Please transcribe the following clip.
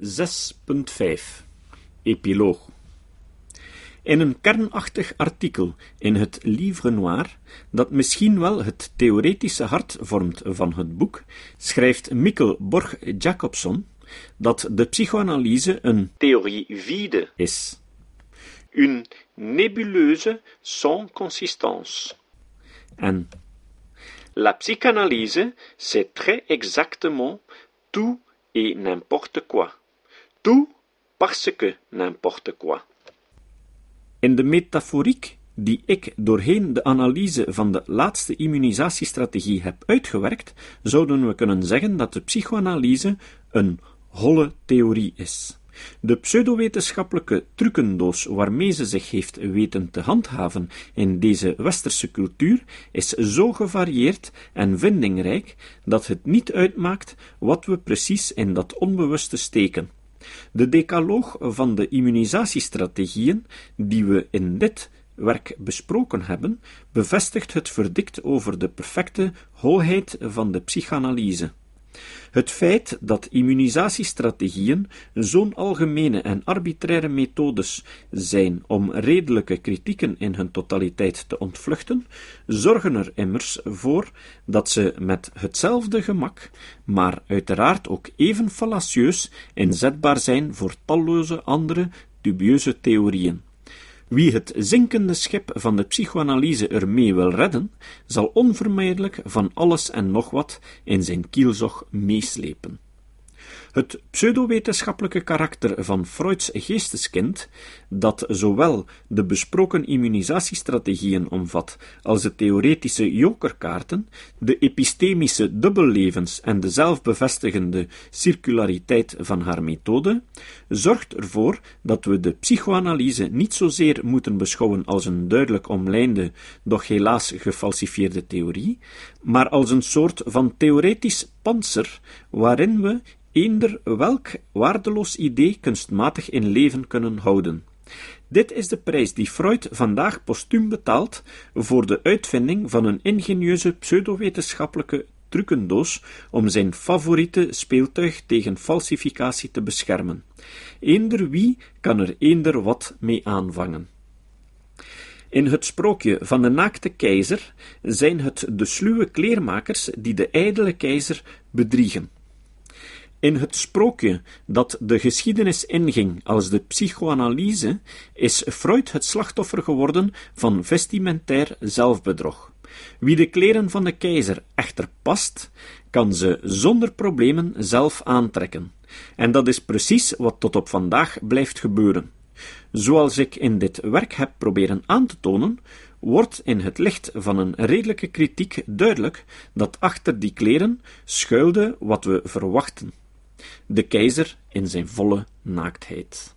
6.5 Epiloog In een kernachtig artikel in het Livre Noir, dat misschien wel het theoretische hart vormt van het boek, schrijft Mikkel Borg-Jacobson dat de psychoanalyse een theorie vide is. Une nébuleuse sans consistance. En La psychanalyse, c'est très exactement tout et n'importe quoi. Parce n'importe quoi. In de metaforiek die ik doorheen de analyse van de laatste immunisatiestrategie heb uitgewerkt, zouden we kunnen zeggen dat de psychoanalyse een holle theorie is. De pseudowetenschappelijke trucendoos waarmee ze zich heeft weten te handhaven in deze westerse cultuur is zo gevarieerd en vindingrijk dat het niet uitmaakt wat we precies in dat onbewuste steken. De decaloog van de immunisatiestrategieën die we in dit werk besproken hebben, bevestigt het verdict over de perfecte holheid van de psychanalyse. Het feit dat immunisatiestrategieën zo'n algemene en arbitraire methodes zijn om redelijke kritieken in hun totaliteit te ontvluchten, zorgen er immers voor dat ze met hetzelfde gemak, maar uiteraard ook even fallacieus, inzetbaar zijn voor talloze andere dubieuze theorieën. Wie het zinkende schip van de psychoanalyse ermee wil redden, zal onvermijdelijk van alles en nog wat in zijn kielzog meeslepen. Het pseudowetenschappelijke karakter van Freuds geesteskind, dat zowel de besproken immunisatiestrategieën omvat als de theoretische jokerkaarten, de epistemische dubbellevens en de zelfbevestigende circulariteit van haar methode, zorgt ervoor dat we de psychoanalyse niet zozeer moeten beschouwen als een duidelijk omlijnde, doch helaas gefalsifieerde theorie, maar als een soort van theoretisch panzer waarin we eender welk waardeloos idee kunstmatig in leven kunnen houden. Dit is de prijs die Freud vandaag postuum betaalt voor de uitvinding van een ingenieuze pseudowetenschappelijke trucendoos om zijn favoriete speeltuig tegen falsificatie te beschermen. Eender wie kan er eender wat mee aanvangen. In het sprookje van de naakte keizer zijn het de sluwe kleermakers die de ijdele keizer bedriegen. In het sprookje dat de geschiedenis inging als de psychoanalyse, is Freud het slachtoffer geworden van vestimentair zelfbedrog. Wie de kleren van de keizer echter past, kan ze zonder problemen zelf aantrekken. En dat is precies wat tot op vandaag blijft gebeuren. Zoals ik in dit werk heb proberen aan te tonen, wordt in het licht van een redelijke kritiek duidelijk dat achter die kleren schuilde wat we verwachten de keizer in zijn volle naaktheid.